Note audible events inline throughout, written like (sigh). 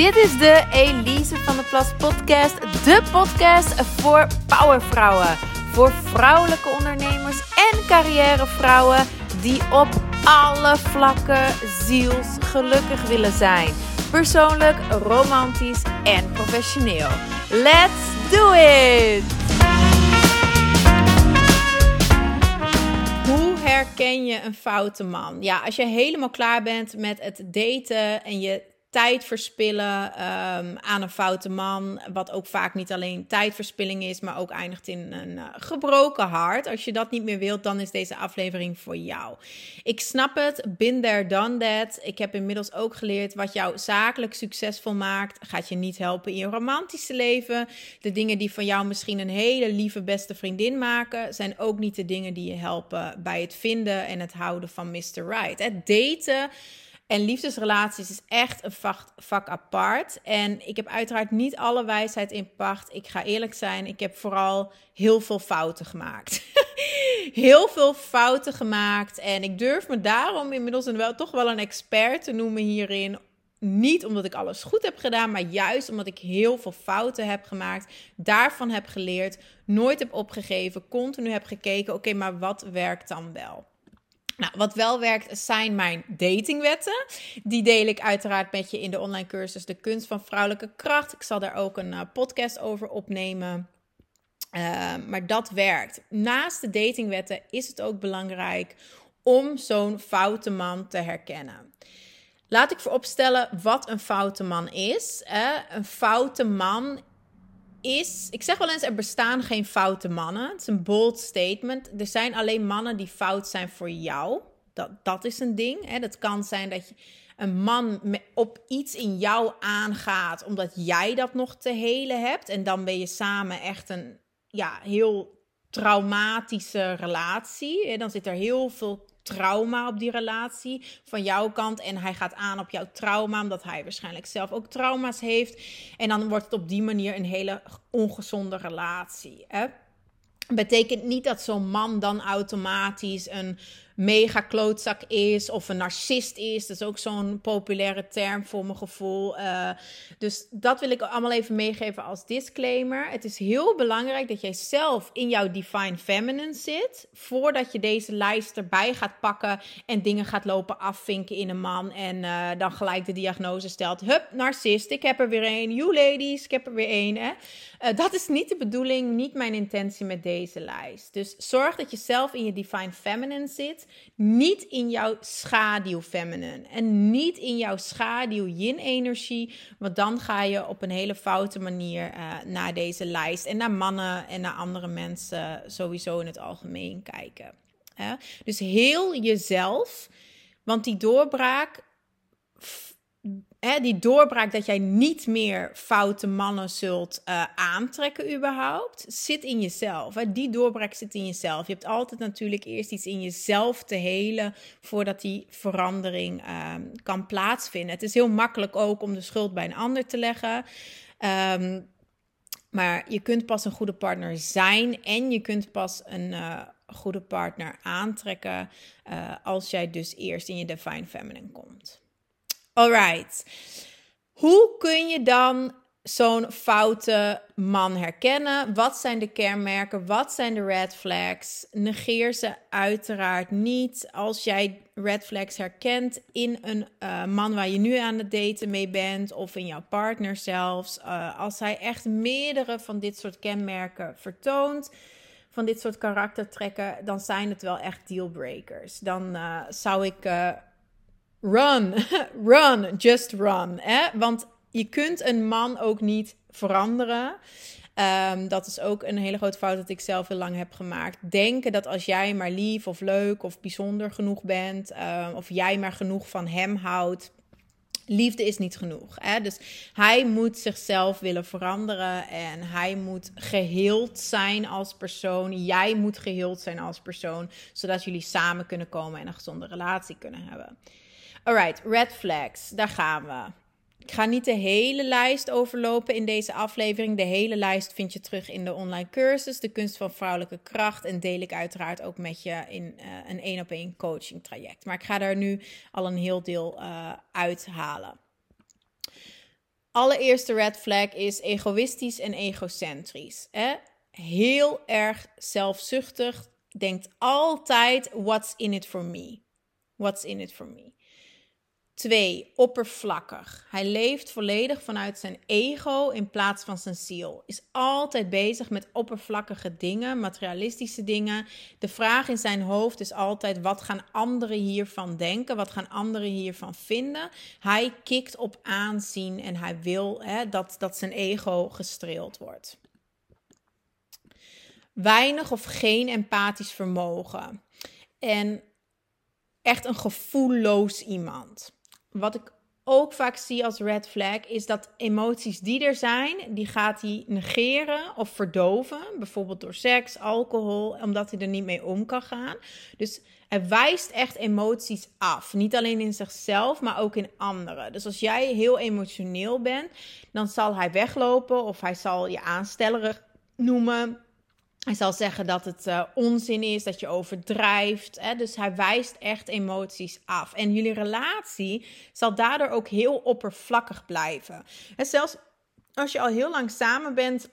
Dit is de Elise van de Plas podcast. De podcast voor powervrouwen. Voor vrouwelijke ondernemers en carrièrevrouwen die op alle vlakken zielsgelukkig willen zijn. Persoonlijk, romantisch en professioneel. Let's do it! Hoe herken je een foute man? Ja, als je helemaal klaar bent met het daten en je tijd verspillen um, aan een foute man. Wat ook vaak niet alleen tijdverspilling is, maar ook eindigt in een uh, gebroken hart. Als je dat niet meer wilt, dan is deze aflevering voor jou. Ik snap het, been there, done that. Ik heb inmiddels ook geleerd wat jou zakelijk succesvol maakt. Gaat je niet helpen in je romantische leven. De dingen die van jou misschien een hele lieve beste vriendin maken, zijn ook niet de dingen die je helpen bij het vinden en het houden van Mr. Right. Het daten en liefdesrelaties is echt een vak, apart. En ik heb uiteraard niet alle wijsheid in pacht. Ik ga eerlijk zijn, ik heb vooral heel veel fouten gemaakt. (laughs) heel veel fouten gemaakt. En ik durf me daarom inmiddels wel, toch wel een expert te noemen hierin. Niet omdat ik alles goed heb gedaan, maar juist omdat ik heel veel fouten heb gemaakt. Daarvan heb geleerd, nooit heb opgegeven, continu heb gekeken: oké, maar wat werkt dan wel? Nou, wat wel werkt, zijn mijn datingwetten. Die deel ik uiteraard met je in de online cursus De Kunst van Vrouwelijke Kracht. Ik zal daar ook een uh, podcast over opnemen. Uh, maar dat werkt. Naast de datingwetten is het ook belangrijk om zo'n foute man te herkennen. Laat ik vooropstellen wat een foute man is. Een foute man is, ik zeg wel eens, er bestaan geen foute mannen. Het is een bold statement. Er zijn alleen mannen die fout zijn voor jou. Dat, dat is een ding. Hè. Dat kan zijn dat je een man op iets in jou aangaat, omdat jij dat nog te helen hebt. En dan ben je samen echt een ja, heel traumatische relatie. Dan zit er heel veel trauma op die relatie van jouw kant. En hij gaat aan op jouw trauma, omdat hij waarschijnlijk zelf ook trauma's heeft. En dan wordt het op die manier een hele ongezonde relatie. Hè? Betekent niet dat zo'n man dan automatisch een mega klootzak is of een narcist is. Dat is ook zo'n populaire term voor mijn gevoel. Uh, dus dat wil ik allemaal even meegeven als disclaimer. Het is heel belangrijk dat jij zelf in jouw divine feminine zit voordat je deze lijst erbij gaat pakken en dingen gaat lopen afvinken in een man en uh, dan gelijk de diagnose stelt. Hup, narcist, ik heb er weer een. You ladies, ik heb er weer een. Hè? Uh, dat is niet de bedoeling, niet mijn intentie met deze lijst. Dus zorg dat je zelf in je divine feminine zit niet in jouw schaduw feminine en niet in jouw schaduw yin energie, want dan ga je op een hele foute manier uh, naar deze lijst en naar mannen en naar andere mensen sowieso in het algemeen kijken. Dus heel jezelf, want die doorbraak die doorbraak dat jij niet meer foute mannen zult uh, aantrekken überhaupt, zit in jezelf. Die doorbraak zit in jezelf. Je hebt altijd natuurlijk eerst iets in jezelf te helen voordat die verandering uh, kan plaatsvinden. Het is heel makkelijk ook om de schuld bij een ander te leggen. Um, maar je kunt pas een goede partner zijn en je kunt pas een uh, goede partner aantrekken uh, als jij dus eerst in je divine feminine komt. Alright. Hoe kun je dan zo'n foute man herkennen? Wat zijn de kenmerken? Wat zijn de red flags? Negeer ze uiteraard niet. Als jij red flags herkent in een uh, man waar je nu aan het daten mee bent, of in jouw partner zelfs, uh, als hij echt meerdere van dit soort kenmerken vertoont, van dit soort karaktertrekken, dan zijn het wel echt dealbreakers. Dan uh, zou ik Run, (laughs) run, just run. Hè? Want je kunt een man ook niet veranderen. Um, dat is ook een hele grote fout dat ik zelf heel lang heb gemaakt. Denken dat als jij maar lief of leuk of bijzonder genoeg bent, um, of jij maar genoeg van hem houdt, liefde is niet genoeg. Hè? Dus hij moet zichzelf willen veranderen en hij moet geheeld zijn als persoon. Jij moet geheeld zijn als persoon, zodat jullie samen kunnen komen en een gezonde relatie kunnen hebben. Alright, red flags, daar gaan we. Ik ga niet de hele lijst overlopen in deze aflevering. De hele lijst vind je terug in de online cursus, de kunst van vrouwelijke kracht. En deel ik uiteraard ook met je in uh, een één op één coaching traject. Maar ik ga daar nu al een heel deel uh, uithalen. allereerste red flag is egoïstisch en egocentrisch. Hè? Heel erg zelfzuchtig. Denkt altijd: what's in it for me? What's in it for me? Twee, oppervlakkig. Hij leeft volledig vanuit zijn ego in plaats van zijn ziel. Is altijd bezig met oppervlakkige dingen, materialistische dingen. De vraag in zijn hoofd is altijd: wat gaan anderen hiervan denken? Wat gaan anderen hiervan vinden? Hij kikt op aanzien en hij wil hè, dat, dat zijn ego gestreeld wordt. Weinig of geen empathisch vermogen. En echt een gevoelloos iemand wat ik ook vaak zie als red flag is dat emoties die er zijn, die gaat hij negeren of verdoven, bijvoorbeeld door seks, alcohol, omdat hij er niet mee om kan gaan. Dus hij wijst echt emoties af, niet alleen in zichzelf, maar ook in anderen. Dus als jij heel emotioneel bent, dan zal hij weglopen of hij zal je aanstellerig noemen. Hij zal zeggen dat het uh, onzin is, dat je overdrijft. Hè? Dus hij wijst echt emoties af. En jullie relatie zal daardoor ook heel oppervlakkig blijven. En zelfs als je al heel lang samen bent,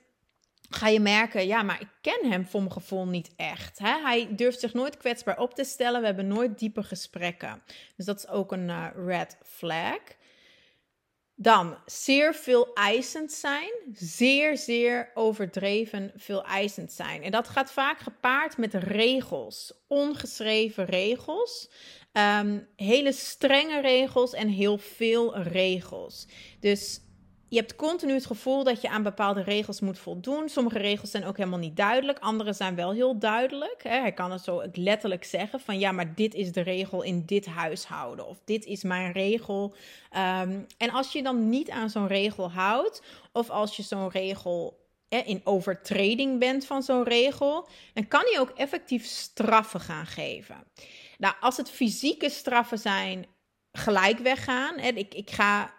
ga je merken, ja, maar ik ken hem voor mijn gevoel niet echt. Hè? Hij durft zich nooit kwetsbaar op te stellen. We hebben nooit diepe gesprekken. Dus dat is ook een uh, red flag. Dan zeer veel eisend zijn, zeer, zeer overdreven veel eisend zijn. En dat gaat vaak gepaard met regels, ongeschreven regels, um, hele strenge regels en heel veel regels. Dus je hebt continu het gevoel dat je aan bepaalde regels moet voldoen. Sommige regels zijn ook helemaal niet duidelijk. Andere zijn wel heel duidelijk. Hij kan het zo letterlijk zeggen van ja, maar dit is de regel in dit huishouden. Of dit is mijn regel. Um, en als je dan niet aan zo'n regel houdt, of als je zo'n regel in overtreding bent van zo'n regel, dan kan hij ook effectief straffen gaan geven. Nou, als het fysieke straffen zijn, gelijk weggaan. Ik, ik ga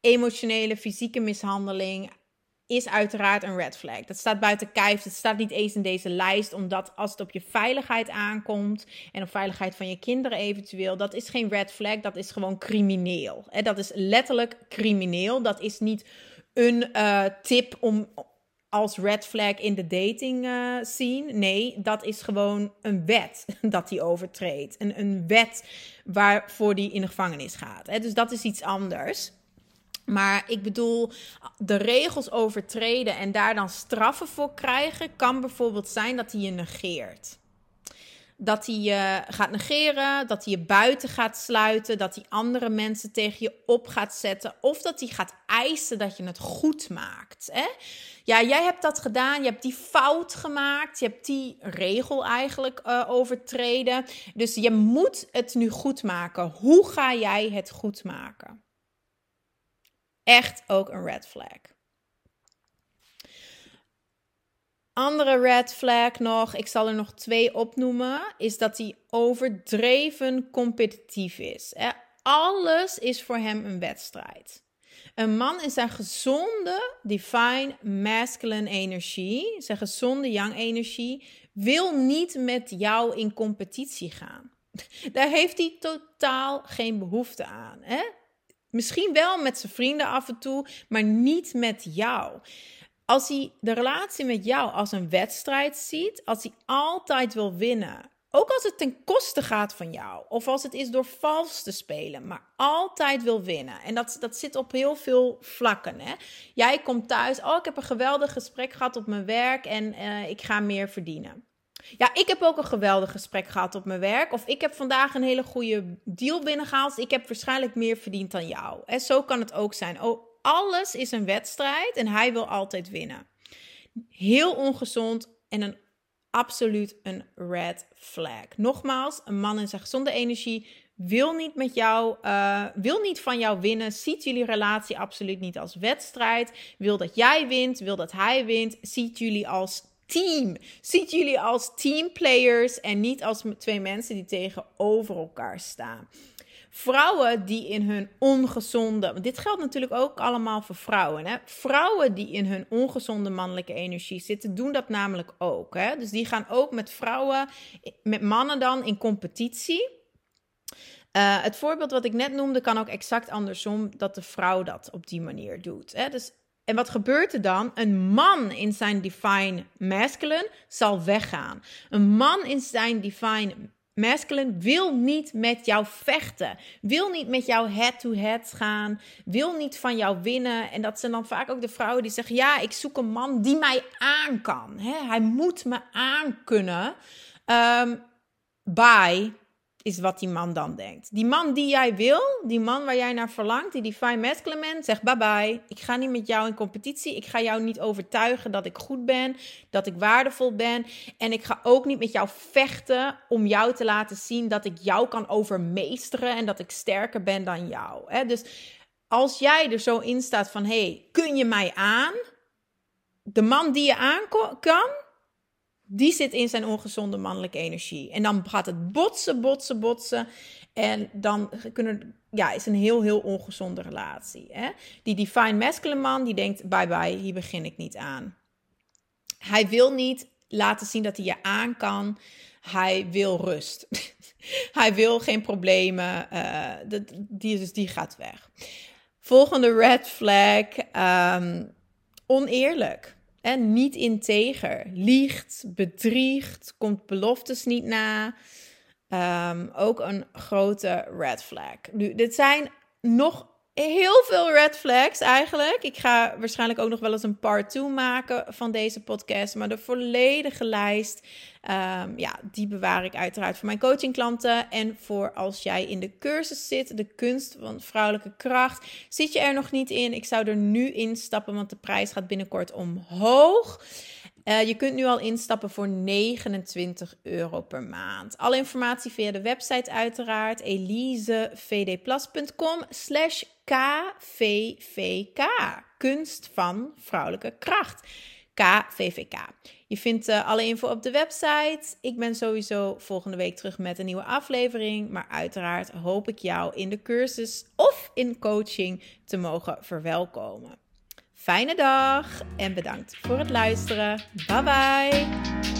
emotionele, fysieke mishandeling is uiteraard een red flag. Dat staat buiten kijf. Het staat niet eens in deze lijst, omdat als het op je veiligheid aankomt en op veiligheid van je kinderen eventueel, dat is geen red flag, dat is gewoon crimineel. Dat is letterlijk crimineel. Dat is niet een uh, tip om als red flag in de dating uh, scene. Nee, dat is gewoon een wet (laughs) dat hij overtreedt. Een, een wet waarvoor die in de gevangenis gaat. Dus dat is iets anders. Maar ik bedoel, de regels overtreden en daar dan straffen voor krijgen, kan bijvoorbeeld zijn dat hij je negeert. Dat hij je gaat negeren, dat hij je buiten gaat sluiten, dat hij andere mensen tegen je op gaat zetten, of dat hij gaat eisen dat je het goed maakt. Hè? Ja, jij hebt dat gedaan, je hebt die fout gemaakt, je hebt die regel eigenlijk uh, overtreden. Dus je moet het nu goed maken. Hoe ga jij het goed maken? Echt ook een red flag. Andere red flag nog, ik zal er nog twee opnoemen, is dat hij overdreven competitief is. Alles is voor hem een wedstrijd. Een man in zijn gezonde divine masculine energie, zijn gezonde yang energie, wil niet met jou in competitie gaan. (laughs) Daar heeft hij totaal geen behoefte aan. Hè? Misschien wel met zijn vrienden af en toe, maar niet met jou. Als hij de relatie met jou als een wedstrijd ziet, als hij altijd wil winnen, ook als het ten koste gaat van jou, of als het is door vals te spelen, maar altijd wil winnen. En dat, dat zit op heel veel vlakken. Hè? Jij komt thuis, oh, ik heb een geweldig gesprek gehad op mijn werk en uh, ik ga meer verdienen. Ja, ik heb ook een geweldig gesprek gehad op mijn werk. Of ik heb vandaag een hele goede deal binnengehaald. Ik heb waarschijnlijk meer verdiend dan jou. En zo kan het ook zijn. Oh, alles is een wedstrijd en hij wil altijd winnen. Heel ongezond en een absoluut een red flag. Nogmaals, een man in zijn gezonde energie wil niet met jou, uh, wil niet van jou winnen, ziet jullie relatie absoluut niet als wedstrijd, wil dat jij wint, wil dat hij wint, ziet jullie als team. Ziet jullie als teamplayers en niet als twee mensen die tegenover elkaar staan. Vrouwen die in hun ongezonde, dit geldt natuurlijk ook allemaal voor vrouwen. Hè? Vrouwen die in hun ongezonde mannelijke energie zitten, doen dat namelijk ook. Hè? Dus die gaan ook met vrouwen, met mannen dan in competitie. Uh, het voorbeeld wat ik net noemde kan ook exact andersom, dat de vrouw dat op die manier doet. Hè? Dus, en wat gebeurt er dan? Een man in zijn divine masculine zal weggaan. Een man in zijn divine masculine wil niet met jou vechten. Wil niet met jou head-to-head gaan. Wil niet van jou winnen. En dat zijn dan vaak ook de vrouwen die zeggen: Ja, ik zoek een man die mij aan kan. Hij moet me aankunnen. Um, bye is wat die man dan denkt. Die man die jij wil, die man waar jij naar verlangt, die divine masculine zegt bye bye. Ik ga niet met jou in competitie. Ik ga jou niet overtuigen dat ik goed ben, dat ik waardevol ben. En ik ga ook niet met jou vechten om jou te laten zien dat ik jou kan overmeesteren en dat ik sterker ben dan jou. Dus als jij er zo in staat van, hey, kun je mij aan? De man die je aan kan, die zit in zijn ongezonde mannelijke energie. En dan gaat het botsen, botsen, botsen. En dan kunnen, ja, is een heel, heel ongezonde relatie. Hè? Die divine masculine man, die denkt, bye bye, hier begin ik niet aan. Hij wil niet laten zien dat hij je aan kan. Hij wil rust. (laughs) hij wil geen problemen. Uh, die, dus die gaat weg. Volgende red flag. Um, oneerlijk en niet integer. Liegt, bedriegt, komt beloftes niet na. Um, ook een grote red flag. Nu, dit zijn nog heel veel red flags eigenlijk. Ik ga waarschijnlijk ook nog wel eens een part 2 maken van deze podcast. Maar de volledige lijst, um, ja, die bewaar ik uiteraard voor mijn coachingklanten. En voor als jij in de cursus zit, de kunst van vrouwelijke kracht. Zit je er nog niet in? Ik zou er nu instappen, want de prijs gaat binnenkort omhoog. Uh, je kunt nu al instappen voor 29 euro per maand. Alle informatie via de website uiteraard elisevdplas.com slash KVVK. Kunst van vrouwelijke kracht. KVVK. Je vindt uh, alle info op de website. Ik ben sowieso volgende week terug met een nieuwe aflevering. Maar uiteraard hoop ik jou in de cursus of in coaching te mogen verwelkomen. Fijne dag en bedankt voor het luisteren. Bye bye.